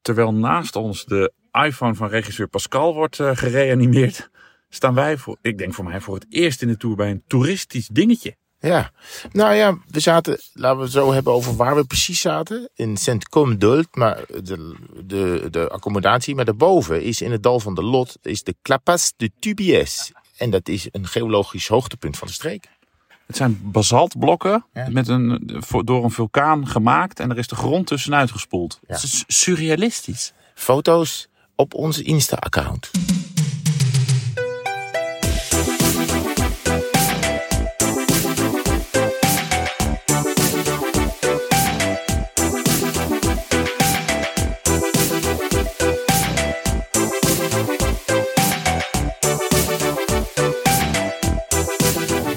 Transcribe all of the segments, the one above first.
Terwijl naast ons de iPhone van regisseur Pascal wordt uh, gereanimeerd, staan wij voor, ik denk voor mij, voor het eerst in de tour bij een toeristisch dingetje. Ja, nou ja, we zaten, laten we zo hebben over waar we precies zaten. In Saint-Côme-d'Olt, maar de, de, de accommodatie. Maar daarboven is in het dal van de Lot, is de Clapas de Tubies. En dat is een geologisch hoogtepunt van de streek. Het zijn basaltblokken ja. met een, door een vulkaan gemaakt en er is de grond tussenuit gespoeld. Ja. Het is surrealistisch. Foto's op onze Insta-account.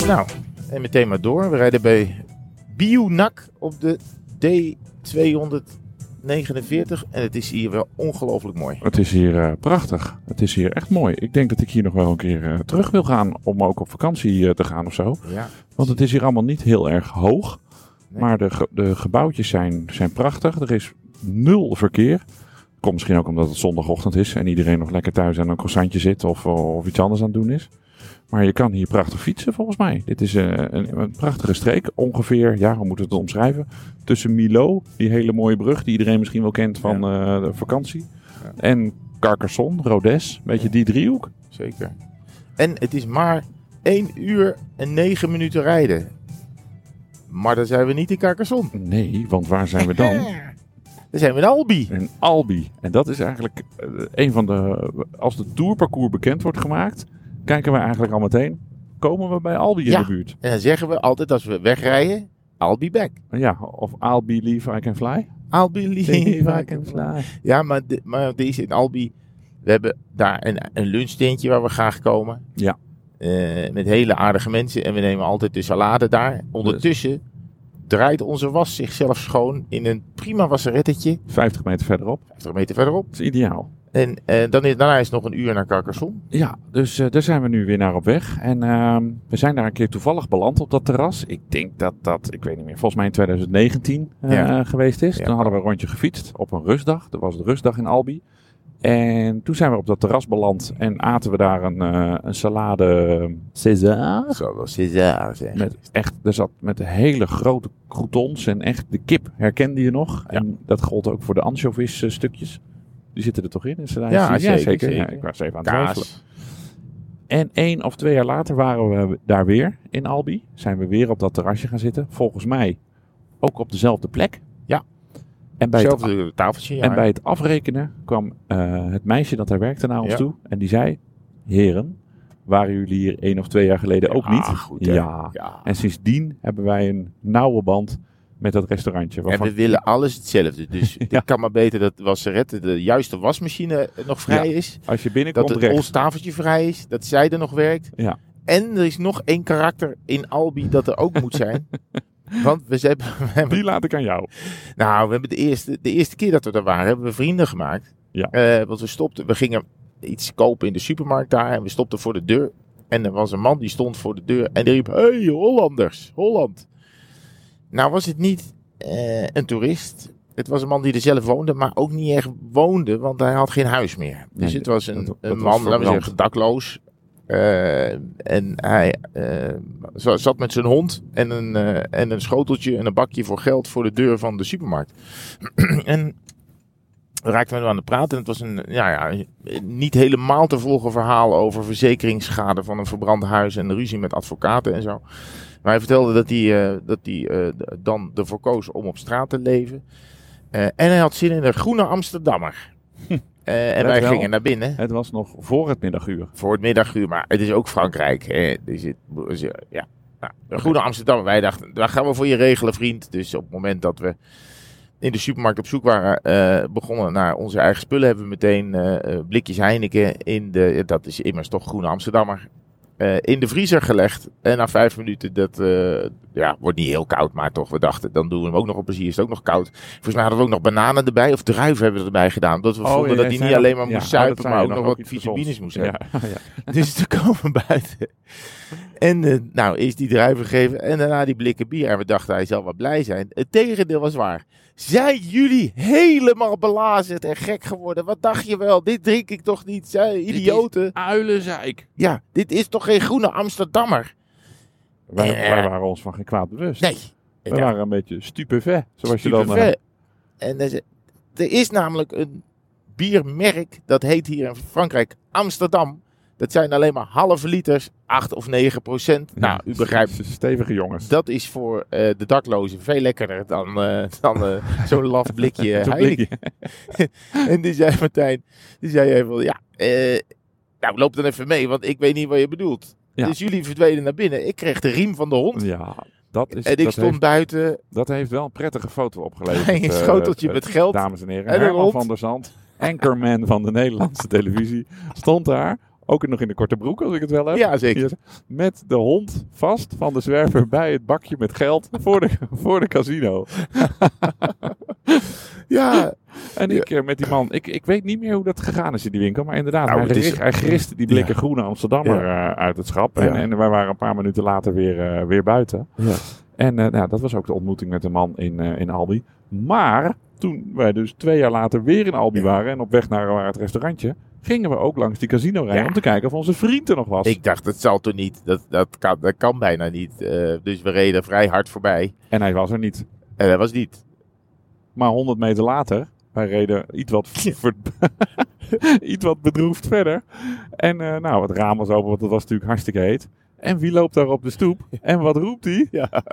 Nou, en meteen maar door. We rijden bij Bionak op de D249. En het is hier wel ongelooflijk mooi. Het is hier uh, prachtig. Het is hier echt mooi. Ik denk dat ik hier nog wel een keer uh, terug wil gaan. Om ook op vakantie uh, te gaan of zo. Ja. Want het is hier allemaal niet heel erg hoog. Nee. Maar de, ge de gebouwtjes zijn, zijn prachtig. Er is nul verkeer. Komt misschien ook omdat het zondagochtend is. En iedereen nog lekker thuis aan een croissantje zit. Of, of iets anders aan het doen is. Maar je kan hier prachtig fietsen volgens mij. Dit is een, een, een, prachtige streek. Ongeveer, ja, hoe moeten we het omschrijven? Tussen Milo, die hele mooie brug die iedereen misschien wel kent van ja. uh, de vakantie. Ja. En Carcassonne, Rodes. Een beetje die driehoek. Zeker. En het is maar 1 uur en 9 minuten rijden. Maar dan zijn we niet in Carcassonne. Nee, want waar zijn we dan? Dan zijn we in Albi. In Albi. En dat is eigenlijk uh, een van de... Als de tourparcours bekend wordt gemaakt kijken we eigenlijk al meteen, komen we bij Albi ja. in de buurt. En dan zeggen we altijd als we wegrijden, I'll be back. Ja, of I'll believe I can fly. I'll believe I can fly. Ja, maar, de, maar deze in Albi, we hebben daar een, een lunchtentje waar we graag komen. Ja. Uh, met hele aardige mensen en we nemen altijd de salade daar. Ondertussen draait onze was zichzelf schoon in een prima wasserettetje. 50 meter verderop. 50 meter verderop. Dat is ideaal. En uh, dan is, daarna is het nog een uur naar Carcassonne. Ja, dus uh, daar zijn we nu weer naar op weg. En uh, we zijn daar een keer toevallig beland op dat terras. Ik denk dat dat, ik weet niet meer, volgens mij in 2019 ja. geweest is. Ja. Toen hadden we een rondje gefietst op een rustdag. Dat was de rustdag in Albi. En toen zijn we op dat terras beland en aten we daar een, een salade César. Zo wel César zeg. Met echt, er zat met hele grote croutons en echt de kip herkende je nog. Ja. En dat gold ook voor de anchovies stukjes. Die zitten er toch in? Er ja, ja, zeker. Ja, ik was even aan het twijfelen. En één of twee jaar later waren we daar weer in Albi. Zijn we weer op dat terrasje gaan zitten. Volgens mij ook op dezelfde plek. Ja. En bij, het, tafeltje, ja. en bij het afrekenen kwam uh, het meisje dat daar werkte naar ons ja. toe. En die zei, heren, waren jullie hier één of twee jaar geleden ook niet? Goed, ja. En sindsdien hebben wij een nauwe band met dat restaurantje. Waarvan... En we willen alles hetzelfde. Dus ja. ik kan maar beter dat Wasserette de juiste wasmachine nog vrij ja. is. Als je binnenkomt Dat het ons tafeltje vrij is. Dat zij er nog werkt. Ja. En er is nog één karakter in Albi dat er ook moet zijn. Want we hebben, we hebben... Die laat ik aan jou. Nou, we hebben de eerste, de eerste keer dat we er waren, hebben we vrienden gemaakt. Ja. Uh, want we stopten, we gingen iets kopen in de supermarkt daar. En we stopten voor de deur. En er was een man die stond voor de deur. En die riep, hey Hollanders, Holland. Nou was het niet uh, een toerist. Het was een man die er zelf woonde, maar ook niet echt woonde, want hij had geen huis meer. Dus nee, het was een, dat, dat een man, laten we zeggen, dakloos. Uh, en hij uh, zat met zijn hond en een, en een schoteltje en een bakje voor geld voor de deur van de supermarkt. en raakten we aan het praten. En het was een ja, ja, niet helemaal te volgen verhaal over verzekeringsschade van een verbrand huis en ruzie met advocaten en zo. Maar hij vertelde dat hij, uh, dat hij uh, dan ervoor koos om op straat te leven. Uh, en hij had zin in een groene Amsterdammer. Hm. en wij gingen naar binnen. Het was nog voor het middaguur. Voor het middaguur, maar het is ook Frankrijk. Hè. Dus het, ja. nou, een groene Amsterdammer. Wij dachten, daar gaan we voor je regelen, vriend. Dus op het moment dat we in de supermarkt op zoek waren, begonnen naar onze eigen spullen, hebben we meteen blikjes Heineken in de, dat is immers toch groene Amsterdammer, uh, in de vriezer gelegd. En na vijf minuten, dat uh, ja, wordt niet heel koud, maar toch, we dachten, dan doen we hem ook nog op plezier. Is het ook nog koud. Volgens mij hadden we ook nog bananen erbij, of druiven hebben we erbij gedaan. Omdat we oh, vonden ja, dat hij niet alleen maar moest ja, zuipen, maar ook nog, wat vitamines moest hebben. Ja, dus toen komen we buiten. En uh, nou, eerst die druiven geven en daarna die blikken bier. En we dachten, hij zal wel blij zijn. Het tegendeel was waar. Zijn jullie helemaal belazerd en gek geworden? Wat dacht je wel? Dit drink ik toch niet? Zijn idioten? Uilenzeik. Ja, dit is toch geen groene Amsterdammer? Wij, Eh. wij waren ons van geen kwaad bewust. Nee. We Ja, waren een beetje stupefait, zoals je dan... eh. En er is- er is namelijk een biermerk, dat heet hier in Frankrijk Amsterdam. Dat zijn alleen maar halve liters, 8 of 9 procent. Nou, u begrijpt, Stevige jongens. dat is voor eh, de daklozen veel lekkerder dan, eh, dan eh, zo'n laf blikje Heineken. En die zei Martijn, die zei even, ja, nou loop dan even mee, want ik weet niet wat je bedoelt. Ja. Dus jullie verdwenen naar binnen. Ik kreeg de riem van de hond. Ja, dat, is, en ik dat, stond heeft, buiten dat heeft wel een prettige foto opgeleverd. een schoteltje met geld. Dames en heren, En Herman van der Zand, anchorman van de Nederlandse televisie, stond daar. Ook nog in de korte broek, als ik het wel heb. Ja, zeker. Met de hond vast van de zwerver bij het bakje met geld voor de, voor de casino. Ja, En ik eh, met die man, ik, ik weet niet meer hoe dat gegaan is in die winkel. Maar inderdaad, Nou, hij, is- hij griste die blikken Ja. groene Amsterdammer eh, uit het schap. En, Ja. en wij waren een paar minuten later weer, eh, weer buiten. Ja. En eh, nou, dat was ook de ontmoeting met de man in, in Albi. Maar toen wij dus twee jaar later weer in Albi Ja. waren en op weg naar, naar het restaurantje, gingen we ook langs die casino rijden Ja. om te kijken of onze vriend er nog was. ik dacht, dat zal toch niet. Dat, dat, kan, dat kan bijna niet. Eh, dus we reden vrij hard voorbij. En hij was er niet. En dat was niet. Maar 100 meter later, wij reden iets wat, ver- iets wat bedroefd verder. En eh, nou, het raam was open, want het was natuurlijk hartstikke heet. En wie loopt daar op de stoep? En wat roept hij? Ja.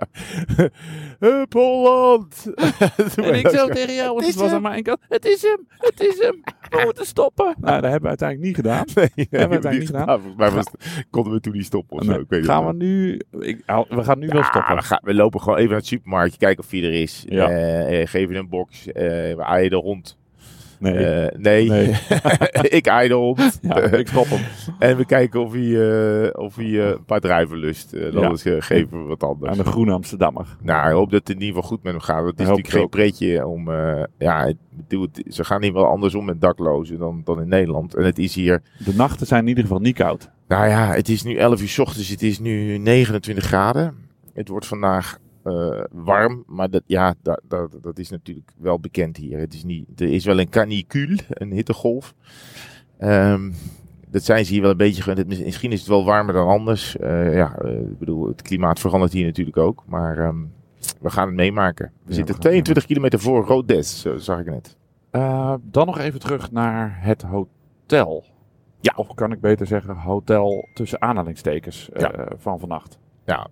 Hup Holland! En ik zo tegen jou, want Het was aan mijn kant. Het is hem, het is hem. We moeten stoppen. Nou, dat hebben we uiteindelijk niet gedaan. Nee, we hebben uiteindelijk niet gedaan. Volgens mij was- konden we toen niet stoppen of zo. Ik weet gaan we nu... Ik, we gaan nu wel stoppen. we, gaan, we lopen gewoon even naar het supermarktje, kijken of hij er is. Ja. Eh, eh, geven een box. eh, we aaien de hond. Nee. Eh, nee, nee. ik hond. Ja, ik stop hem. En we kijken of hij, eh, of hij eh, een paar druiven lust. Ja. Anders eh, geven we wat anders. Aan de groene Amsterdammer. Nou, ik hoop dat het in ieder geval goed met hem gaat. Het is natuurlijk geen pretje om... ja, het- ze gaan hier wel andersom met daklozen dan, dan in Nederland. En het is hier... De nachten zijn in ieder geval niet koud. Nou ja, het is nu 11 uur 's ochtends. Het is nu 29 graden. Het wordt vandaag eh, warm. Maar dat, ja, dat, dat, dat is natuurlijk wel bekend hier. Het is niet, er is wel een canicule, een hittegolf. Ehm, dat zijn ze hier wel een beetje gewend. Het- Misschien is het wel warmer dan anders. Eh, ja, eh, ik bedoel, het klimaat verandert hier natuurlijk ook. Maar ehm, we gaan het meemaken. We zitten gaan 22 kilometer voor Rodes, zo zag ik net. Dan nog even terug naar het hotel. Ja. Of kan ik beter zeggen hotel tussen aanhalingstekens Ja. van vannacht. Ja.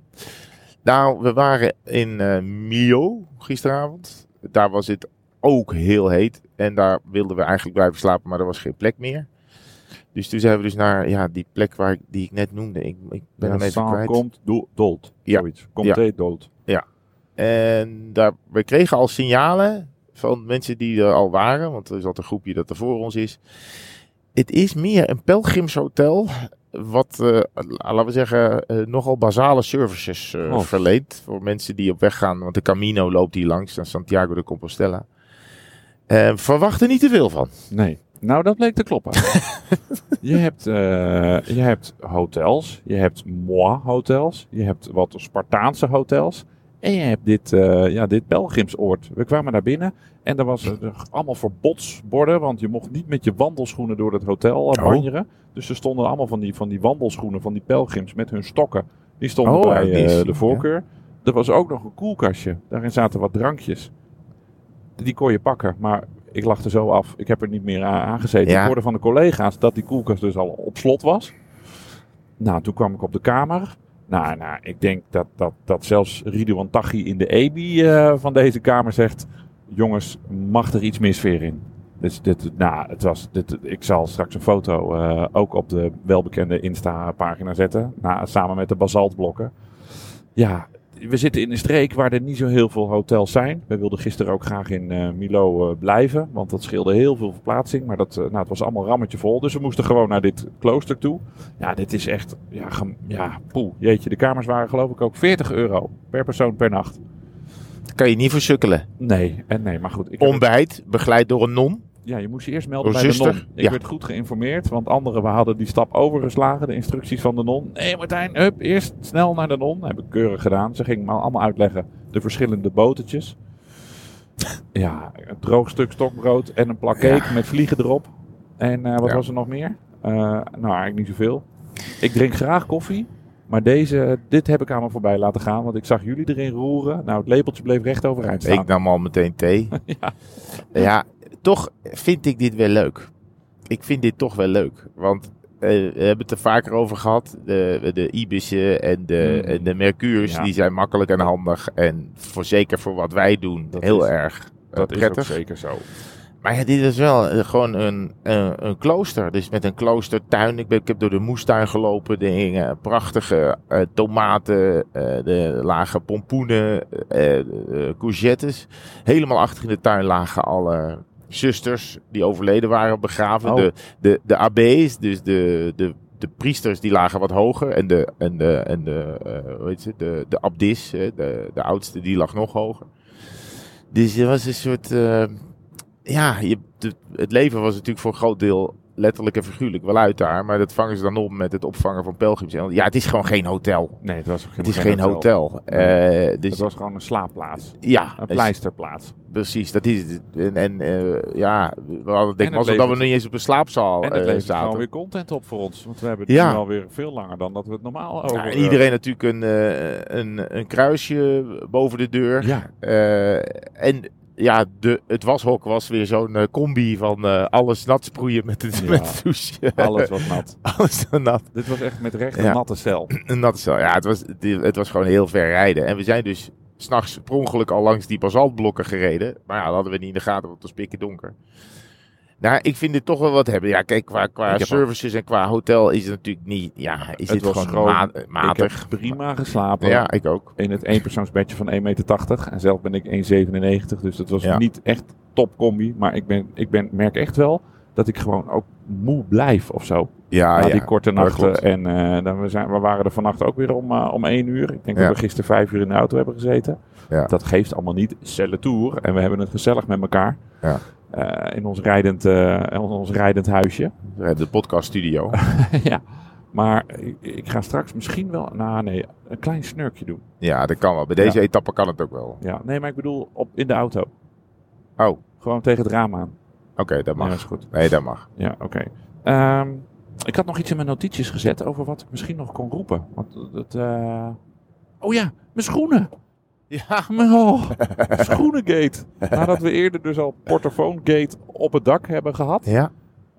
Nou, we waren in eh Mio gisteravond. Daar was het ook heel heet. En daar wilden we eigenlijk blijven slapen, maar er was geen plek meer. Dus toen zijn we dus naar ja, die plek waar ik, die ik net noemde. Ik, ik ben hem even kwijt. komt do- dood. Ja. Zoiets. Komt Ja. dood. En daar, we kregen al signalen van mensen die er al waren. Want er is altijd een groepje dat er voor ons is. Het is meer een pelgrimshotel. Wat, eh, laten we zeggen, eh, nogal basale services eh, Oh. verleent. Voor mensen die op weg gaan. Want de Camino loopt hier langs naar Santiago de Compostela. Verwacht er niet te veel van. Nee. Nou, dat bleek te kloppen. je, hebt, je hebt hotels. Je hebt moi hotels. Je hebt wat Spartaanse hotels. En je hebt dit, eh ja, dit pelgrimsoord. We kwamen daar binnen en er was eh, er allemaal verbodsborden. Want je mocht niet met je wandelschoenen door het hotel Oh. banjeren. Dus er stonden allemaal van die, van die wandelschoenen van die pelgrims met hun stokken. Die stonden Oh, bij de voorkeur. Er was ook nog een koelkastje. Daarin zaten wat drankjes. Die kon je pakken, maar ik lag er zo af. Ik heb er niet meer aan aangezeten. Ja. Ik hoorde van de collega's dat die koelkast dus al op slot was. Nou, toen kwam ik op de kamer. Nou, nou ik denk dat, dat, dat zelfs Ridouan Taghi in de EBI eh, van deze kamer zegt... Jongens, mag er iets mis weer in? Dus dit, nou, het was, dit, ik zal straks een foto eh, ook op de welbekende Insta-pagina zetten. Nou, samen met de basaltblokken. Ja, we zitten in een streek waar er niet zo heel veel hotels zijn. We wilden gisteren ook graag in eh, Milo eh, blijven, want dat scheelde heel veel verplaatsing. Maar dat, eh, nou, het was allemaal rammetje vol, dus we moesten gewoon naar dit klooster toe. Ja, dit is echt, ja, ja poeh, jeetje. De kamers waren geloof ik ook 40 euro per persoon per nacht. Daar kan je niet voor sukkelen. Nee, en nee, maar goed. Ik Ontbijt, begeleid door een non. Ja, je moest je eerst melden bij de non. Ik Ja. werd goed geïnformeerd, want anderen we hadden die stap overgeslagen, de instructies van de non. Nee Martijn, hup, eerst snel naar de non. Heb ik keurig gedaan. Ze ging me allemaal uitleggen de verschillende botertjes. Ja, een droog stuk stokbrood en een plak cake met vliegen erop. En eh, wat Ja. was er nog meer? Eh, nou, eigenlijk niet zoveel. Ik drink graag koffie. Maar deze, dit heb ik aan me voorbij laten gaan. Want ik zag jullie erin roeren. Nou, het lepeltje bleef recht overeind staan. Ik nam al meteen thee. Ja. ja, toch vind ik dit wel leuk. Ik vind dit toch wel leuk. Want eh, we hebben het er vaker over gehad. De, de Ibissen en de, Mm. en de Mercures, Ja. die zijn makkelijk en handig. En voor, zeker voor wat wij doen, Dat heel is- erg eh, dat is ook zeker zo. Maar ja, dit is wel eh, gewoon een, een, een klooster. Dus met een kloostertuin. Ik, ben, ik heb door de moestuin gelopen. Er hingen prachtige tomaten. de lagen pompoenen. courgettes. Helemaal achter in de tuin lagen alle zusters die overleden waren begraven. Oh. De, de, de abbés, dus de, de, de priesters, die lagen wat hoger. En de, en de, en de, eh, hoe heet ze, de, de abdis, de, de oudste, die lag nog hoger. Dus het was een soort... eh, ja, je, de- het leven was natuurlijk voor een groot deel letterlijk en figuurlijk wel uit daar. Maar dat vangen ze dan op met het opvangen van pelgrims. Ja, het is gewoon geen hotel. Nee, het was ook Het is geen hotel. Eh, dus Het was gewoon een slaapplaats. ja, Een dus- pleisterplaats. Precies, dat is het. En, en eh, ja, we hadden denk het ik dat we levert- niet eens op een slaapzaal En het eh, levert zaten. weer content op voor ons. Want we hebben Ja. het nu alweer veel langer dan dat we het normaal over... Ja, en iedereen natuurlijk een, eh, een, een kruisje boven de deur. Ja, Eh, en ja, de, het washok was weer zo'n eh, combi van eh, alles nat sproeien met de, Ja. met de douche. alles was nat. alles nat. Dit was echt met recht een Ja. natte cel. Een natte cel. Ja, het was, het, het was gewoon heel ver rijden. En we zijn dus s'nachts per ongeluk al langs die basaltblokken gereden. Maar ja, dat hadden we niet in de gaten, want het was pikken donker. Nou, ik vind dit toch wel wat hebben. Ja, kijk, qua, qua services en qua hotel is het natuurlijk niet... Ja, is Het dit gewoon gewoon- ma- Ik matig. heb prima geslapen. Ja, ik ook. In het eenpersoonsbedje van 1,80 meter. En zelf ben ik 1,97. Dus dat was Ja. niet echt topcombi. Maar ik, ben, ik ben, merk echt wel dat ik gewoon ook moe blijf of zo. Ja, na ja. die korte dat nachten. En eh, dan we, zijn, we waren er vannacht ook weer om, eh, om 1 uur. Ik denk Ja. dat we gisteren 5 uur in de auto hebben gezeten. Ja. Dat geeft allemaal niet. Celle tour. En we hebben het gezellig met elkaar. Ja. Eh, in ons rijdend, in ons rijdend huisje. De podcaststudio. ja. Maar ik, ik ga straks misschien wel, nou nee, een klein snurkje doen. ja, dat kan wel. Bij deze etappe kan het ook wel. Ja, nee, maar ik bedoel op, in de auto. Oh, oké, Gewoon tegen het raam aan. dat Ja, mag. dat is goed. Nee, dat mag. Ja, oké. Ehm, ik had nog iets in mijn notities gezet over wat ik misschien nog kon roepen. Want het, eh, Oh ja, mijn schoenen. Ja. Mijn- Oh, schoenengate. Nadat we eerder dus al portofoongate op het dak hebben gehad, Ja.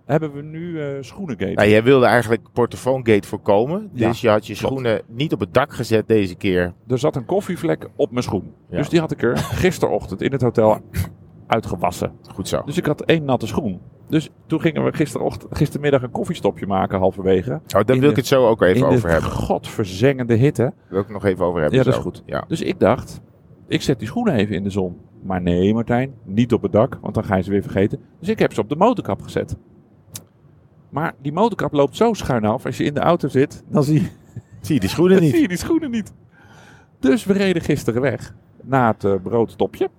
hebben we nu eh schoenengate. Nou, jij wilde eigenlijk portofoongate voorkomen. Ja, Dus je had je klopt. schoenen niet op het dak gezet deze keer. Er zat een koffievlek op mijn schoen. Ja. Dus die had ik er gisterochtend in het hotel uitgewassen. Goed zo. Dus ik had één natte schoen. Dus toen gingen we gisterochtend, gistermiddag een koffiestopje maken halverwege. Oh, daar wil ik het zo ook even in over de hebben. godverzengende hitte. Daar wil ik het nog even over hebben. Ja, dat is goed. Ja. Dus ik dacht, ik zet die schoenen even in de zon. Maar nee, Martijn, niet op het dak, want dan ga je ze weer vergeten. Dus ik heb ze op de motorkap gezet. Maar die motorkap loopt zo schuin af. Als je in de auto zit, dan zie je, Zie je die schoenen niet? zie je die schoenen niet. Dus we reden gisteren weg na het eh, broodstopje.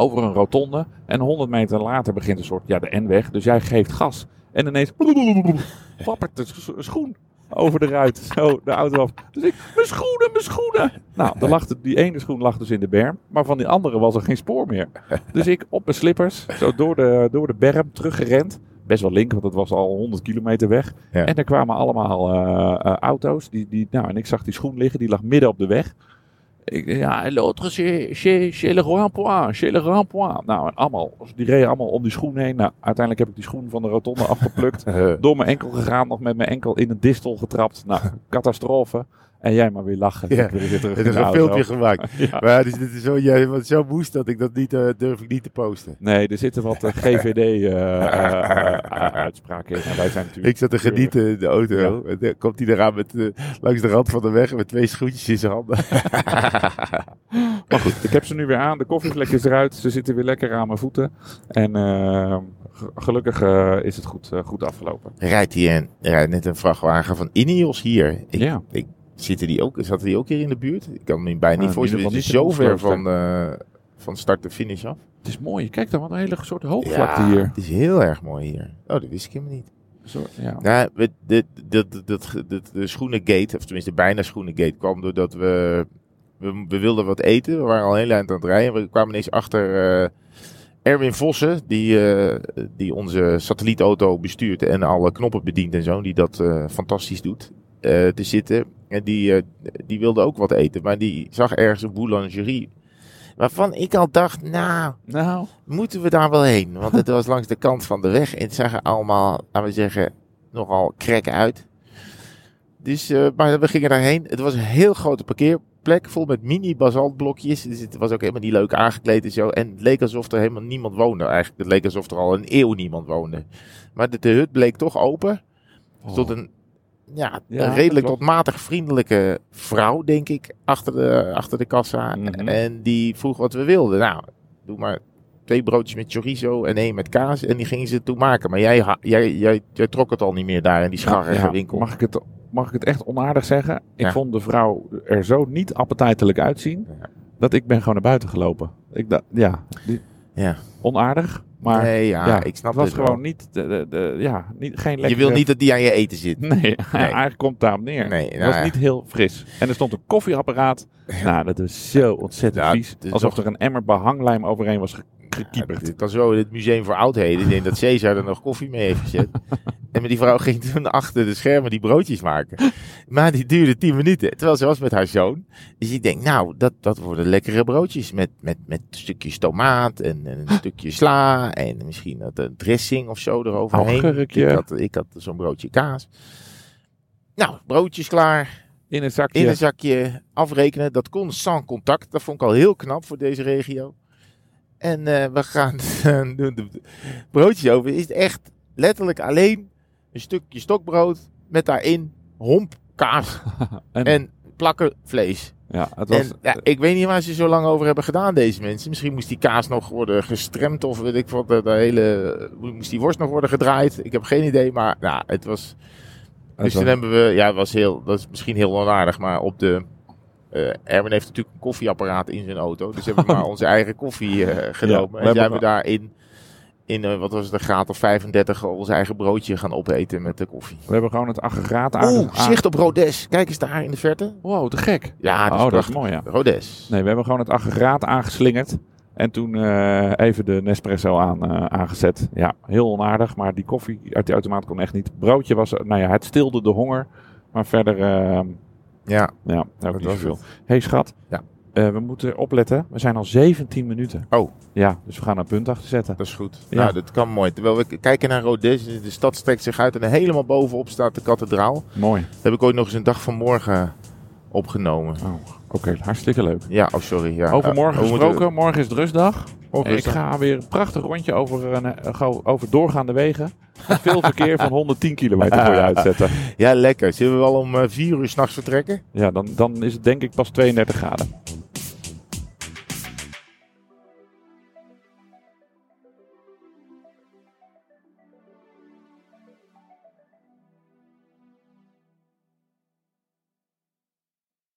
Over een rotonde. En 100 meter later begint een soort, ja, de N-weg. Dus jij geeft gas. En ineens wappert de scho- schoen over de ruit. Zo, de auto af. Dus ik, mijn schoenen, mijn schoenen. Nou, dan lag de- die ene schoen lag dus in de berm. Maar van die andere was er geen spoor meer. Dus ik op mijn slippers, zo door de, door de berm teruggerend. Best wel link, want het was al 100 kilometer weg. Ja. En er kwamen allemaal eh, eh, auto's. Die, die, nou, en ik zag die schoen liggen, die lag midden op de weg. Ik, ja, l'autre, chez, chez le rond-point, chez le rond-point. Nou, en allemaal, die reden allemaal om die schoen heen. Nou, uiteindelijk heb ik die schoen van de rotonde afgeplukt. Door mijn enkel gegaan, nog met mijn enkel in een distel getrapt. Nou, catastrofe. En jij maar weer lachen. Ja, Ik weer terug Het in is een auto. filmpje gemaakt. Ja. Maar ja, dus dit is zo, jij was zo woest dat ik dat niet eh, durf ik niet te posten. Nee, er zitten wat eh, GVD-uitspraken in. En wij zijn natuurlijk... Ik zat te genieten in de auto. En dan komt hij eraan met, eh, langs de rand van de weg met twee schoentjes in zijn handen. Maar goed, ik heb ze nu weer aan. De koffievlek is eruit. Ze zitten weer lekker aan mijn voeten. En eh, ge- gelukkig eh, is het goed, eh, goed afgelopen. rijdt een, rijdt net een vrachtwagen van Ineos hier. Ik, Ja. ik, zitten die ook, zaten die ook hier in de buurt? Ik kan me bijna Nou, niet in voorstellen. Het is zo ver van, eh, van start to finish af. Het is mooi. Kijk dan, wat een hele soort hoogvlakte Ja, hier. het is heel erg mooi hier. Oh, dat wist ik helemaal niet. Zo, ja. Dit, dit, dit, dit, de schoenengate, of tenminste bijna schoenengate, kwam doordat we We, we wilden wat eten. We waren al heel eind aan het rijden. We kwamen ineens achter eh, Erwin Vossen, die, eh, die onze satellietauto bestuurt en alle knoppen bedient en zo. Die dat fantastisch doet. Eh, te zitten. En die, eh, die wilde ook wat eten. Maar die zag ergens een boulangerie. Waarvan ik al dacht, nou, Nou, moeten we daar wel heen? Want het was langs de kant van de weg. En het zag er allemaal, laten we zeggen, nogal krek uit. Dus, eh, maar we gingen daarheen. Het was een heel grote parkeerplek vol met mini basaltblokjes. Dus het was ook helemaal niet leuk aangekleed en zo. En het leek alsof er helemaal niemand woonde eigenlijk. Het leek alsof er al een eeuw niemand woonde. Maar de, de hut bleek toch open. Er stond een, ja. Ja, een redelijk tot matig vriendelijke vrouw, denk ik, achter de, achter de kassa. Mhm. En die vroeg wat we wilden. Nou, doe maar twee broodjes met chorizo en één met kaas. En die gingen ze toen maken. Maar jij, jij, jij, jij trok het al niet meer daar in die scharrige Ja, winkel. Mag ik, het, mag ik het echt onaardig zeggen? Ik vond de vrouw er zo niet appetijtelijk uitzien. Dat ik ben gewoon naar buiten gelopen. Ik ja, die- Ja. onaardig. Maar nee, ja, ja, ik snap het was wel. gewoon niet, de, de, de- ja, niet, geen lekker. Je wil niet dat die aan je eten zit. Nee, eigenlijk komt het daarop neer. Nee, het nou was ja. niet heel fris. En er stond een koffieapparaat. Nou, dat is zo ontzettend Ja, vies. Alsof er een emmer behanglijm overheen was gekieperd. het kan zo in het Museum voor Oudheden. Ik denk dat Caesar er nog koffie mee heeft gezet. en met die vrouw ging toen achter de schermen die broodjes maken. Maar die duurde 10 minuten. Terwijl ze was met haar zoon. Dus ik denk, nou, dat, dat worden lekkere broodjes. Met, met, met stukjes tomaat en, en een stukje sla. En misschien een dressing of zo eroverheen. Ik had, ik had zo'n broodje kaas. Nou, broodjes klaar. In een zakje. In een zakje afrekenen. Dat kon sans contact. Dat vond ik al heel knap voor deze regio. En eh, we gaan doen de broodjes over. Is het echt letterlijk alleen een stukje stokbrood met daarin homp kaas En- en plakken vlees. ja, het was, En ja, ik weet niet waar ze zo lang over hebben gedaan, deze mensen. Misschien moest die kaas nog worden gestremd of weet ik wat. De, hele, moest die worst nog worden gedraaid. Ik heb geen idee, maar nou, het was... het Dus was- toen hebben we, ja, het was heel, dat is misschien heel onaardig, maar op de. eh Erwin heeft natuurlijk een koffieapparaat in zijn auto. Dus hebben we maar onze eigen koffie eh, genomen. en hebben zijn we wel- daar in, eh, wat was het, een graad of 35 ons eigen broodje gaan opeten met de koffie. we hebben gewoon het aggregaat aan. Oeh, zicht op Rodes. Kijk eens daar in de verte. Wow, te gek. Ja, dat is oh, dat is prachtig. mooi, ja. Rodes. Nee, we hebben gewoon het aggregaat aangeslingerd. En toen eh, even de Nespresso aan, eh, aangezet. Ja, heel onaardig. Maar die koffie uit die automaat kon echt niet. Broodje was, nou ja, het stilde de honger. Maar verder, eh, Ja, ja, dat niet was veel. het. hey, schat. Ja. Eh, we moeten opletten. We zijn al 17 minuten. Oh. Ja, dus we gaan een punt achter zetten. Dat is goed. Ja. Nou, dat kan mooi. Terwijl we kijken naar Rodes, de stad strekt zich uit en helemaal bovenop staat de kathedraal. Mooi. Dat heb ik ooit nog eens een dag van morgen opgenomen. Oh, Oké, hartstikke leuk. Ja, oh sorry. Ja. Over morgen gesproken. Morgen is rustdag. Morgen ik is het- ga weer een prachtig rondje over, een, eh, gauw over doorgaande wegen. Met veel verkeer van 110 kilometer voor je uitzetten. Ja, lekker. Zullen we wel om eh, vier uur s'nachts vertrekken? Ja, dan, dan is het denk ik pas 32 graden.